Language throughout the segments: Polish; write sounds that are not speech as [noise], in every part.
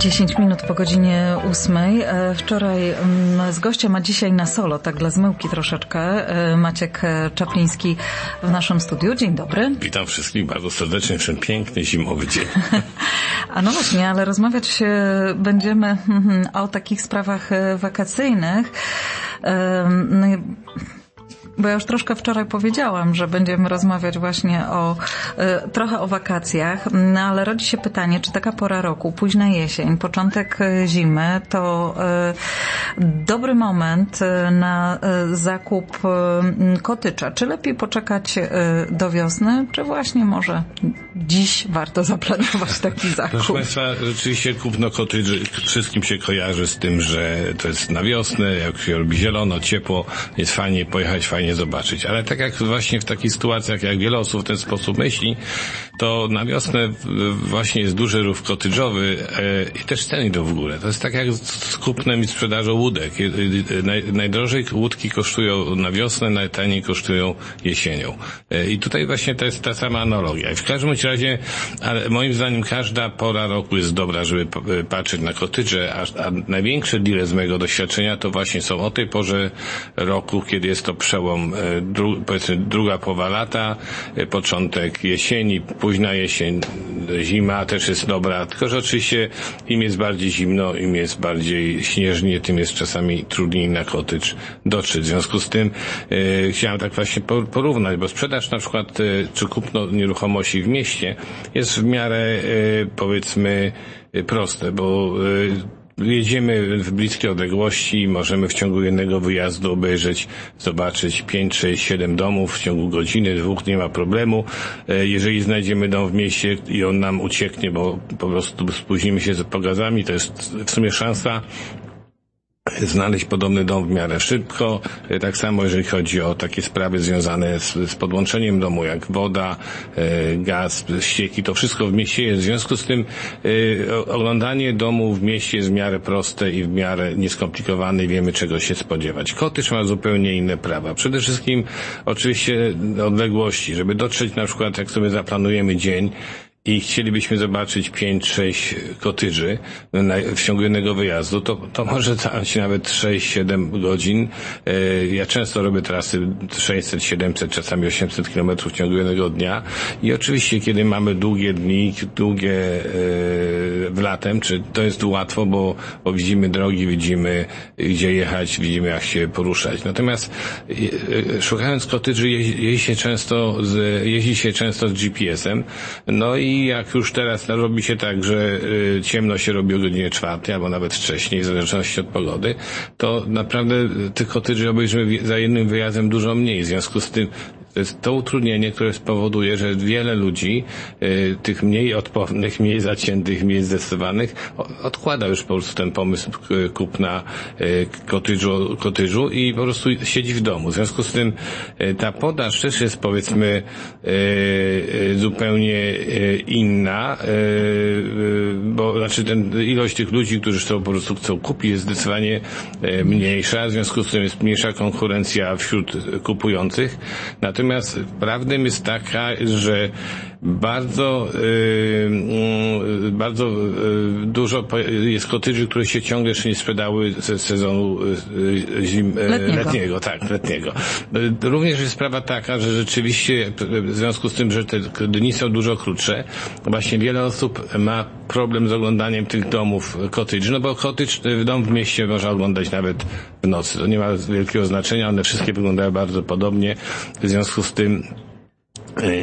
10 minut po godzinie 8. E, wczoraj mm, z gościem, a dzisiaj na solo, tak dla zmyłki troszeczkę, e, Maciek Czapliński w naszym studiu. Dzień dobry. Witam wszystkich bardzo serdecznie w ten piękny zimowy dzień. [laughs] A no właśnie, ale rozmawiać będziemy [laughs] o takich sprawach e, wakacyjnych. No bo ja już troszkę wczoraj powiedziałam, że będziemy rozmawiać właśnie o y, trochę o wakacjach, no ale rodzi się pytanie, czy taka pora roku, późna jesień, początek e, zimy, to y, dobry moment na zakup kotycza. Czy lepiej poczekać do wiosny, czy właśnie może dziś warto zaplanować taki zakup? Proszę Państwa, rzeczywiście kupno kotycz wszystkim się kojarzy z tym, że to jest na wiosnę, jak się robi zielono, ciepło, jest fajnie pojechać, fajnie zobaczyć. Ale tak jak właśnie w takich sytuacjach, jak wiele osób w ten sposób myśli, to na wiosnę właśnie jest duży ruch kotydżowy e, i też ceny idą w górę. To jest tak jak z kupnem i sprzedażą łódek. Naj, najdrożej łódki kosztują na wiosnę, najtaniej kosztują jesienią. E, I tutaj właśnie to jest ta sama analogia. I w każdym razie, ale moim zdaniem każda pora roku jest dobra, żeby e, patrzeć na kotydże, a, a największe deale z mojego doświadczenia to właśnie są o tej porze roku, kiedy jest to przełom, dru, powiedzmy druga połowa lata, początek jesieni, późna jesień, zima też jest dobra, tylko że oczywiście im jest bardziej zimno, im jest bardziej śnieżnie, tym jest czasami trudniej na kotycz dotrzeć. W związku z tym e, chciałem tak właśnie porównać, bo sprzedaż na przykład, e, czy kupno nieruchomości w mieście jest w miarę e, powiedzmy proste, bo jedziemy w bliskie odległości, możemy w ciągu jednego wyjazdu obejrzeć, zobaczyć 5, 6, 7 domów w ciągu godziny, dwóch, nie ma problemu. E, jeżeli znajdziemy dom w mieście i on nam ucieknie, bo po prostu spóźnimy się z pogazami, to jest w sumie szansa znaleźć podobny dom w miarę szybko. E, tak samo jeżeli chodzi o takie sprawy związane z, z podłączeniem domu, jak woda, e, gaz, ścieki, to wszystko w mieście jest. W związku z tym e, oglądanie domu w mieście jest w miarę proste i w miarę nieskomplikowane i wiemy czego się spodziewać. Kotyż ma zupełnie inne prawa. Przede wszystkim oczywiście odległości, żeby dotrzeć na przykład jak sobie zaplanujemy dzień, i chcielibyśmy zobaczyć 5-6 kotydży w ciągu jednego wyjazdu, to, to może zająć nawet 6-7 godzin. E, ja często robię trasy 600, 700, czasami 800 km w ciągu jednego dnia i oczywiście kiedy mamy długie dni, długie e, w latem, czy to jest łatwo, bo, bo widzimy drogi, widzimy gdzie jechać, widzimy jak się poruszać. Natomiast e, szukając kotydży jeździ się często z, jeździ się często z GPS-em, no i i jak już teraz robi się tak, że y, ciemno się robi o godzinie czwartej, albo nawet wcześniej, w zależności od pogody, to naprawdę tych kotydży obejrzymy za jednym wyjazdem dużo mniej. W związku z tym to jest to utrudnienie, które spowoduje, że wiele ludzi, y, tych mniej odpornych, mniej zaciętych, mniej zdecydowanych, odkłada już po prostu ten pomysł kupna y, kotyżu, kotyżu i po prostu siedzi w domu. W związku z tym y, ta podaż też jest powiedzmy zupełnie inna, bo znaczy ten ilość tych ludzi, którzy chcą po prostu chcą kupić jest zdecydowanie mniejsza, w związku z tym jest mniejsza konkurencja wśród kupujących. Natomiast Natomiast prawdą jest taka, że bardzo, yy, bardzo yy, dużo jest kotydży, które się ciągle jeszcze nie sprzedały ze sezonu zim, letniego. letniego. Tak, letniego. Również jest sprawa taka, że rzeczywiście w związku z tym, że te dni są dużo krótsze, właśnie wiele osób ma problem z oglądaniem tych domów cottage, no bo cottage, dom w mieście można oglądać nawet w nocy. To nie ma wielkiego znaczenia, one wszystkie wyglądają bardzo podobnie. W związku z tym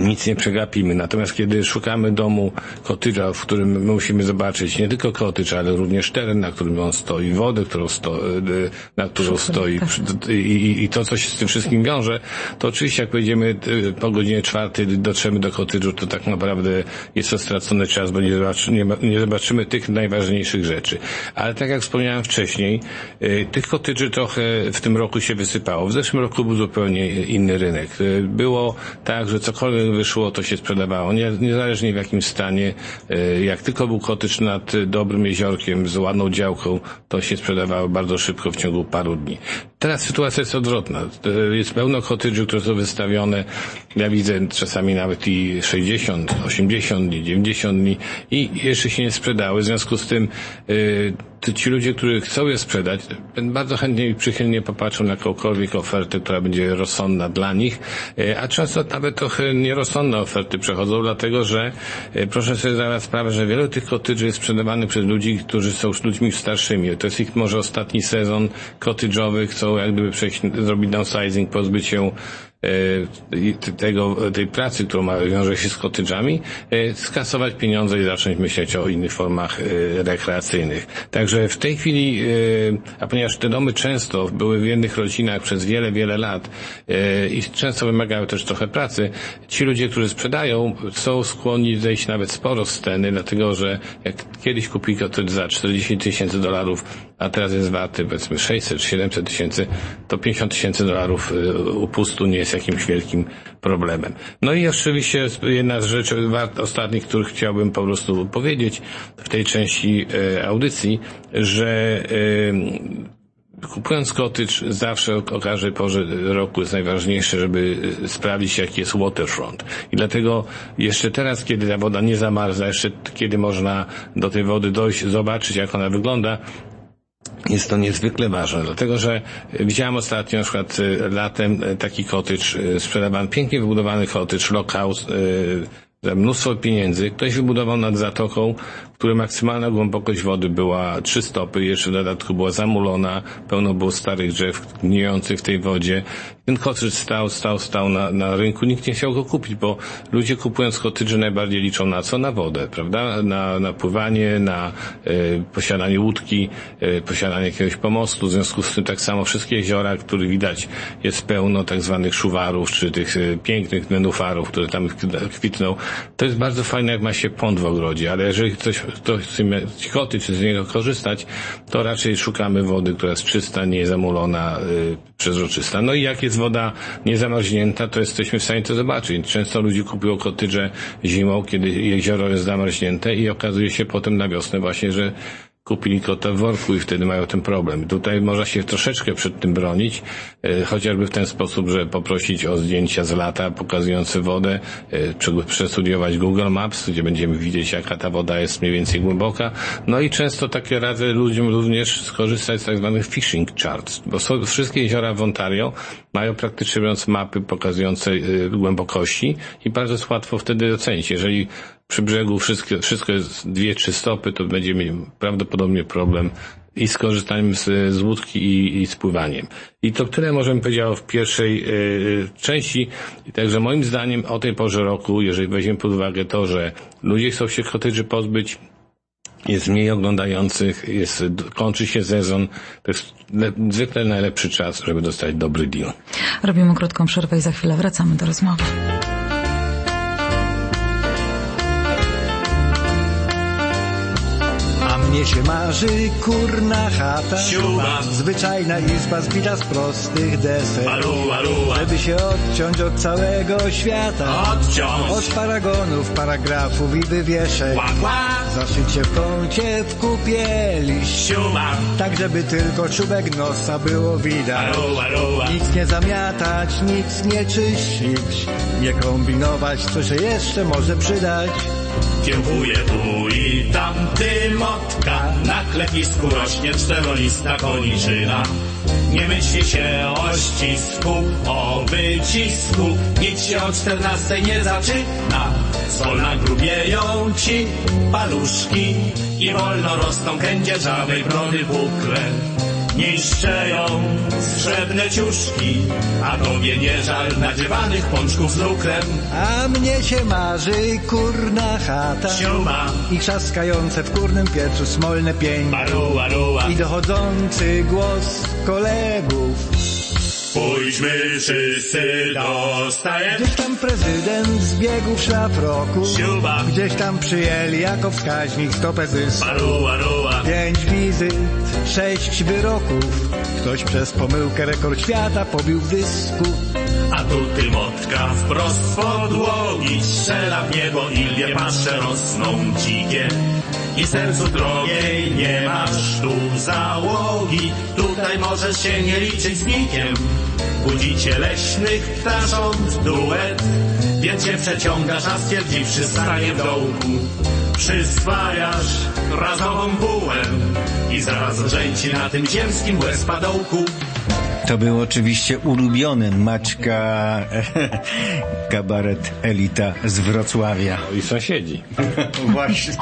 nic nie przegapimy. Natomiast kiedy szukamy domu kotydża, w którym my musimy zobaczyć nie tylko kotydż, ale również teren, na którym on stoi, wodę, którą sto, e, na którą stoi i, i, to, co się z tym wszystkim wiąże, to oczywiście jak pojedziemy e, po godzinie czwartej, dotrzemy do kotydżu, to tak naprawdę jest to stracony czas, bo nie, zobaczy, nie, nie zobaczymy tych najważniejszych rzeczy. Ale tak jak wspomniałem wcześniej, tych kotydży trochę w tym roku się wysypało. W zeszłym roku był zupełnie inny rynek. Było tak, że cokolwiek cokolwiek wyszło, to się sprzedawało. Nie, niezależnie w jakim stanie. E, jak tylko był kotycz nad dobrym jeziorkiem z ładną działką, to się sprzedawało bardzo szybko w ciągu paru dni. Teraz sytuacja jest odwrotna. Jest pełno cottage'ów, które są wystawione. Ja widzę czasami nawet i 60, 80 dni, 90 dni i jeszcze się nie sprzedały. W związku z tym yy, ci ludzie, którzy chcą je sprzedać, bardzo chętnie i przychylnie popatrzą na jakąkolwiek ofertę, która będzie rozsądna dla nich, e, a często nawet trochę nierozsądne oferty przechodzą, dlatego że e, proszę sobie zdawać sprawę, że wiele tych cottage'ów jest sprzedawanych przez ludzi, którzy są już ludźmi starszymi. To jest ich może ostatni sezon cottage'owy, chcą jak gdyby przejść, zrobić downsizing, pozbyć się E, tego, tej pracy, którą ma, wiąże się z kotydżami, e, skasować pieniądze i zacząć myśleć o innych formach e, rekreacyjnych. Także w tej chwili, a ponieważ te domy często były w jednych rodzinach przez wiele, wiele lat i często wymagały też trochę pracy, ci ludzie, którzy sprzedają, są skłonni zejść nawet sporo z ceny, dlatego że jak kiedyś kupili kotydż za 40 tysięcy dolarów, a teraz jest warty powiedzmy 600 700 tysięcy, to 50 tysięcy dolarów upustu nie jest jakimś wielkim problemem. No i oczywiście jedna z rzeczy ostatnich, których chciałbym po prostu powiedzieć w tej części e, audycji, że e, kupując kotycz zawsze o każdej porze roku jest najważniejsze, żeby sprawdzić jaki jest waterfront. I dlatego jeszcze teraz, kiedy ta woda nie zamarza, jeszcze kiedy można do tej wody dojść, zobaczyć jak ona wygląda, jest to niezwykle ważne, dlatego że widziałem ostatnio na przykład e, latem e, taki e, sprzedawany, pięknie wybudowany cottage, lockhouse, za mnóstwo pieniędzy. Ktoś wybudował nad zatoką, który maksymalna głębokość wody była 3 stopy, jeszcze w dodatku była zamulona, pełno było starych drzew gnijących w tej wodzie. Ten kotycz stał, stał, stał na, na rynku, nikt nie chciał go kupić, bo ludzie kupując kotydże najbardziej liczą na co? Na wodę, prawda? Na, na pływanie, na y, posiadanie łódki, y, posiadanie jakiegoś pomostu. W związku z tym tak samo wszystkie jeziora, które widać jest pełno tak zwanych szuwarów, czy tych y, pięknych nenufarów, które tam kwitną. To jest bardzo fajne, jak ma się pąd w ogrodzie, ale jeżeli ktoś ktoś chce koty, czy z niego korzystać, to raczej szukamy wody, która jest czysta, nie zamulona, y, przezroczysta. No i jak jest woda niezamarznięta, to jesteśmy w stanie to zobaczyć. Często ludzie kupują kotydże zimą, kiedy jezioro jest zamarznięte i okazuje się potem na wiosnę właśnie, że kupili kota w worku i wtedy mają ten problem. Tutaj można się troszeczkę przed tym bronić, e, chociażby w ten sposób, że poprosić o zdjęcia z lata pokazujące wodę, e, przestudiować Google Maps, gdzie będziemy widzieć jaka ta woda jest mniej więcej głęboka. No i często takie radzę ludziom również skorzystać z tak zwanych fishing charts, bo wszystkie jeziora w Ontario mają praktycznie mówiąc mapy pokazujące e, głębokości i bardzo łatwo wtedy ocenić. Jeżeli przy brzegu wszystko, wszystko jest dwie, trzy stopy, to będziemy mieli prawdopodobnie problem i z korzystaniem z, z łódki i, i z pływaniem. I to tyle możemy powiedzieć w pierwszej y, części. Także moim zdaniem o tej porze roku, jeżeli weźmiemy pod uwagę to, że ludzie chcą się kotedży pozbyć, jest mniej oglądających, jest, kończy się sezon, to jest zwykle najlepszy czas, żeby dostać dobry deal. Robimy krótką przerwę i za chwilę wracamy do rozmowy. Mnie się marzy kurna chata Siuba. Zwyczajna izba zbita z prostych desek. Żeby się odciąć od całego świata Odciąć Od paragonów, paragrafów i łap. Zaszyć się w kącie w kupie liść Siuba. Tak żeby tylko czubek nosa było widać. Nic nie zamiatać, nic nie czyścić Nie kombinować, co się jeszcze może przydać Kiełkuje tu i tam motka, na klepisku rośnie czterolista koniczyna. Nie myśli się o ścisku, o wycisku, nic się o czternastej nie zaczyna. Zwolna grubieją ci paluszki i wolno rosną kędzierzawej brody bukle niszczeją srebrne ciuszki, a tobie nie żal nadziewanych pączków z lukrem. A mnie się marzy kurna chata Siuma. i trzaskające w kurnym piecu smolne pień. Baruła, ruła. I dochodzący głos kolegów. Pójdźmy wszyscy do stajem. Gdzieś tam prezydent zbiegł w szlafroku. Siuba. Gdzieś tam przyjęli jako wskaźnik stopę zysku. Pięć wizyt, sześć wyroków. Ktoś przez pomyłkę rekord świata pobił w dysku. A tu ty motka wprost z podłogi strzela w niebo i dwie pasze rosną dzikie. i sercu drogiej nie masz tu załogi. Tutaj możesz się nie liczyć z nikiem. Budzicie leśnych ptasząt duet, więc się przeciągasz, a stwierdziwszy stanie w dołku. Przyswajasz razową bułę i zaraz rzęci na tym ziemskim łezpadołku. To był oczywiście ulubiony Maćka [laughs] kabaret Elita z Wrocławia. No i sąsiedzi. [laughs] Właśnie.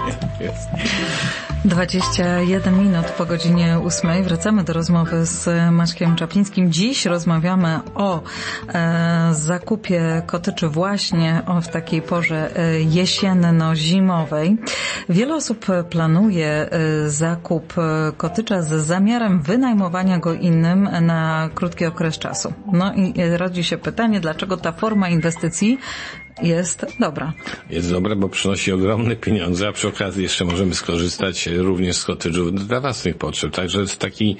21 minut po godzinie 8 wracamy do rozmowy z Maćkiem Czaplińskim. Dziś rozmawiamy o e, zakupie kotyczy właśnie o, w takiej porze e, jesienno-zimowej. Wiele osób planuje e, zakup e, kotycza z zamiarem wynajmowania go innym na krótki okres czasu. No i rodzi się pytanie, dlaczego ta forma inwestycji jest dobra. Jest dobre, bo przynosi ogromne pieniądze, a przy okazji jeszcze możemy skorzystać również z cottage'ów dla własnych potrzeb. Także jest taki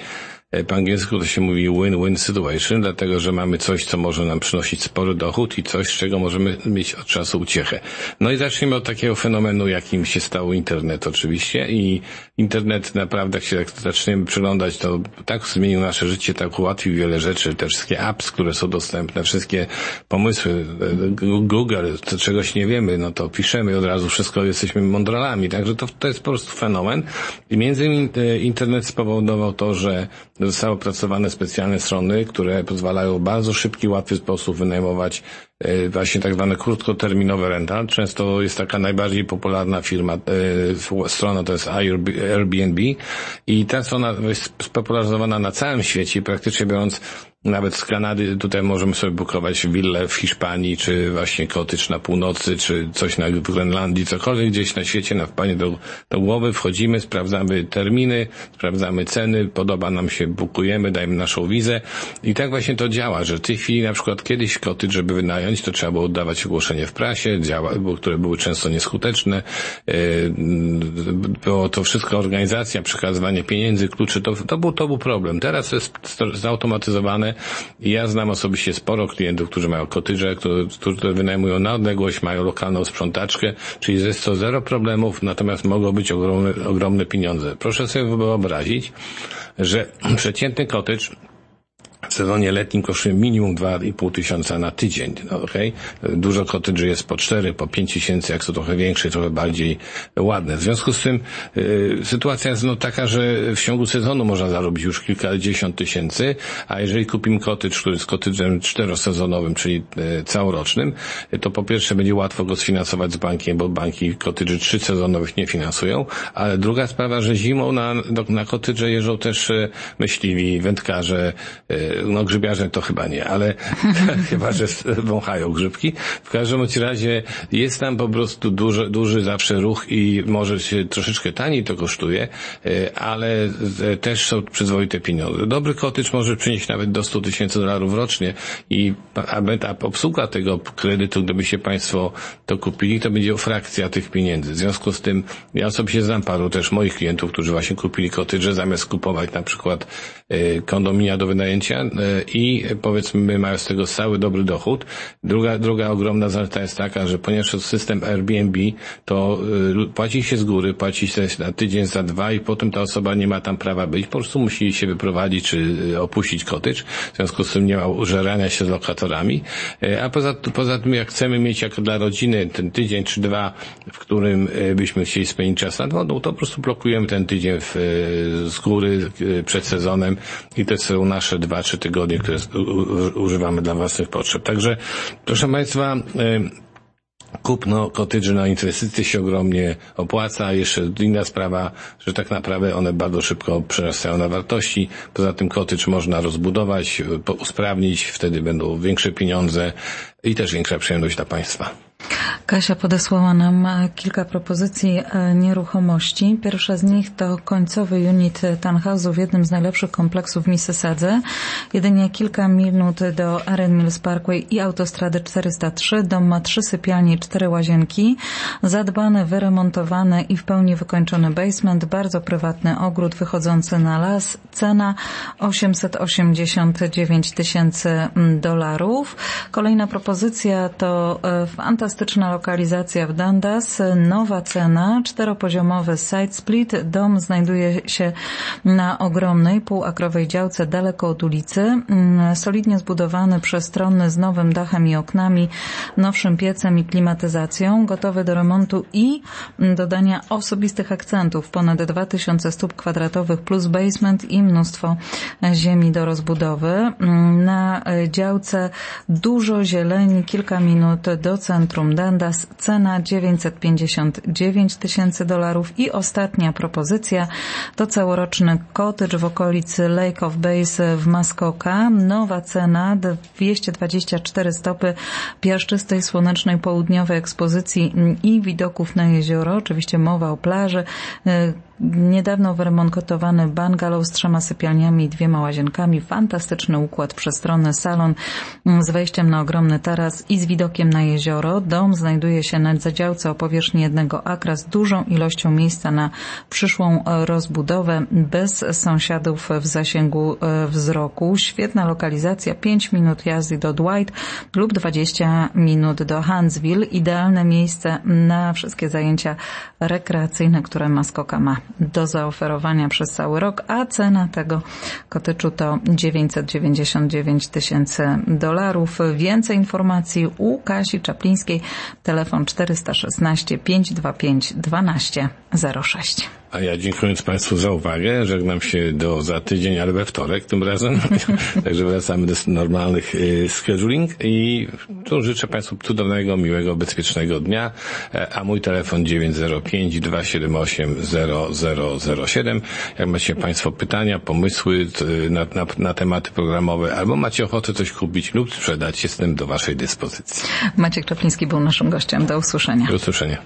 po angielsku to się mówi win-win situation, dlatego że mamy coś, co może nam przynosić spory dochód i coś, z czego możemy mieć od czasu uciechę. No i zacznijmy od takiego fenomenu, jakim się stał internet oczywiście. I internet naprawdę, jak się jak zaczniemy przyglądać, to tak zmienił nasze życie, tak ułatwił wiele rzeczy, te wszystkie apps, które są dostępne, wszystkie pomysły, e, Google, to czegoś nie wiemy, no to piszemy od razu wszystko, jesteśmy mądralami, także to, to jest po prostu fenomen. I między innymi e, internet spowodował to, że zostały opracowane specjalne strony, które pozwalają w bardzo szybki, łatwy sposób wynajmować właśnie tak zwane krótkoterminowe rental. Często jest taka najbardziej popularna firma, e, strona to jest Airbnb. I ta strona jest spopularyzowana na całym świecie, praktycznie biorąc nawet z Kanady tutaj możemy sobie bukować willę w Hiszpanii, czy właśnie kotycz na północy, czy coś na Grenlandii, cokolwiek gdzieś na świecie, na wpanie do, do głowy, wchodzimy, sprawdzamy terminy, sprawdzamy ceny, podoba nam się, bukujemy, dajemy naszą wizę. I tak właśnie to działa, że w tej chwili na przykład kiedyś kotycz, żeby wynająć, to trzeba było oddawać ogłoszenie w prasie, działa, które były często nieskuteczne, yy, było to wszystko organizacja, przekazywanie pieniędzy, kluczy, to, to, był, to był problem. Teraz jest zautomatyzowane, i ja znam osobiście sporo klientów, którzy mają kotydże, którzy wynajmują na odległość, mają lokalną sprzątaczkę, czyli jest to zero problemów, natomiast mogą być ogromne, ogromne pieniądze. Proszę sobie wyobrazić, że [clears throat] przeciętny kotycz w sezonie letnim kosztuje minimum 2,5 tysiąca na tydzień. No, okay? Dużo cottage'y jest po 4, po 5 tysięcy, jak są trochę większe, trochę bardziej ładne. W związku z tym y, sytuacja jest no, taka, że w ciągu sezonu można zarobić już kilkadziesiąt tysięcy, a jeżeli kupimy cottage, który jest cottage'em czterosezonowym, czyli y, całorocznym, to po pierwsze będzie łatwo go sfinansować z bankiem, bo banki cottage'y trzysezonowych nie finansują, ale druga sprawa, że zimą na, na cottage'e jeżdżą też y, myśliwi, wędkarze, y, no grzybiarze to chyba nie, ale [laughs] chyba, że wąchają grzybki. W każdym razie jest tam po prostu duży, duży zawsze ruch i może się troszeczkę taniej to kosztuje, e, ale też są przyzwoite pieniądze. Dobry kotycz może przynieść nawet do 100 tysięcy dolarów rocznie i ta obsługa tego kredytu, gdyby się Państwo to kupili, to będzie frakcja tych pieniędzy. W związku z tym ja osobiście znam paru też moich klientów, którzy właśnie kupili kotydże zamiast kupować na przykład e, kondominia do wynajęcia, E, i powiedzmy mają z tego cały dobry dochód. Druga, druga ogromna zaleta jest taka, że ponieważ system Airbnb, to e, płaci się z góry, płaci się na tydzień, za dwa i potem ta osoba nie ma tam prawa być, po prostu musi się wyprowadzić czy e, opuścić cottage, w związku z tym nie ma użerania się z lokatorami. A poza, poza tym, jak chcemy mieć jako dla rodziny ten tydzień czy dwa, w którym byśmy chcieli spędzić czas nad wodą, to po prostu blokujemy ten tydzień w, z góry przed sezonem i to są nasze dwa, trzy tygodnie, które używamy dla własnych potrzeb. Także, proszę Państwa, kupno kotydży na inwestycje się ogromnie opłaca. Jeszcze inna sprawa, że tak naprawdę one bardzo szybko przerastają na wartości. Poza tym kotydż można rozbudować, usprawnić, wtedy będą większe pieniądze i też większa przyjemność dla państwa. Kasia podesłała nam e, kilka propozycji e, nieruchomości. Pierwsza z nich to końcowy unit townhouse'u w jednym z najlepszych kompleksów w Mississadze. Jedynie kilka minut do Aren Mills Parkway i autostrady 403. Dom ma trzy sypialnie i cztery łazienki. Zadbany, wyremontowany i w pełni wykończony basement. Bardzo prywatny ogród wychodzący na las. Cena 889 tysięcy dolarów. Kolejna propozycja to e, fantastyczna lokalizacja w Dundas, nowa cena, czteropoziomowy side split. Dom znajduje się na ogromnej półakrowej działce daleko od ulicy, mm, solidnie zbudowany, przestronny z nowym dachem i oknami, nowszym piecem i klimatyzacją, gotowy do remontu i dodania osobistych akcentów. Ponad 2000 stóp kwadratowych plus basement i mnóstwo ziemi do rozbudowy. Na działce dużo zieleni, kilka minut do centrum Dundas, cena 959 tysięcy dolarów i ostatnia propozycja to całoroczny cottage w okolicy Lake of Base w Muskoka. Nowa cena 224 stopy piaszczystej, słonecznej, południowej ekspozycji i widoków na jezioro. Oczywiście mowa o plaży niedawno wyremontowany bungalow z trzema sypialniami i dwiema łazienkami, fantastyczny układ, przestronny salon z wejściem na ogromny taras i z widokiem na jezioro. Dom znajduje się na zadziałce o powierzchni jednego akra z dużą ilością miejsca na przyszłą rozbudowę, bez sąsiadów w zasięgu e, wzroku. Świetna lokalizacja, 5 minut jazdy do Dwight lub 20 minut do Huntsville. Idealne miejsce na wszystkie zajęcia rekreacyjne, które Maskoka ma do zaoferowania przez cały rok, a cena tego kotyczu to 999 tysięcy dolarów. Więcej informacji u Kasi Czaplińskiej, telefon 416 525 1206. A ja dziękując Państwu za uwagę, żegnam się do za tydzień, ale we wtorek tym razem. [laughs] Także wracamy do normalnych y, scheduling i tu życzę Państwu cudownego, miłego, bezpiecznego dnia. E, a mój telefon 905 278 0007. Jak macie Państwo pytania, pomysły na, na, na tematy programowe, albo macie ochotę coś kupić lub sprzedać, jestem do Waszej dyspozycji. Maciek Czapliński był naszym gościem. Do usłyszenia. Do usłyszenia.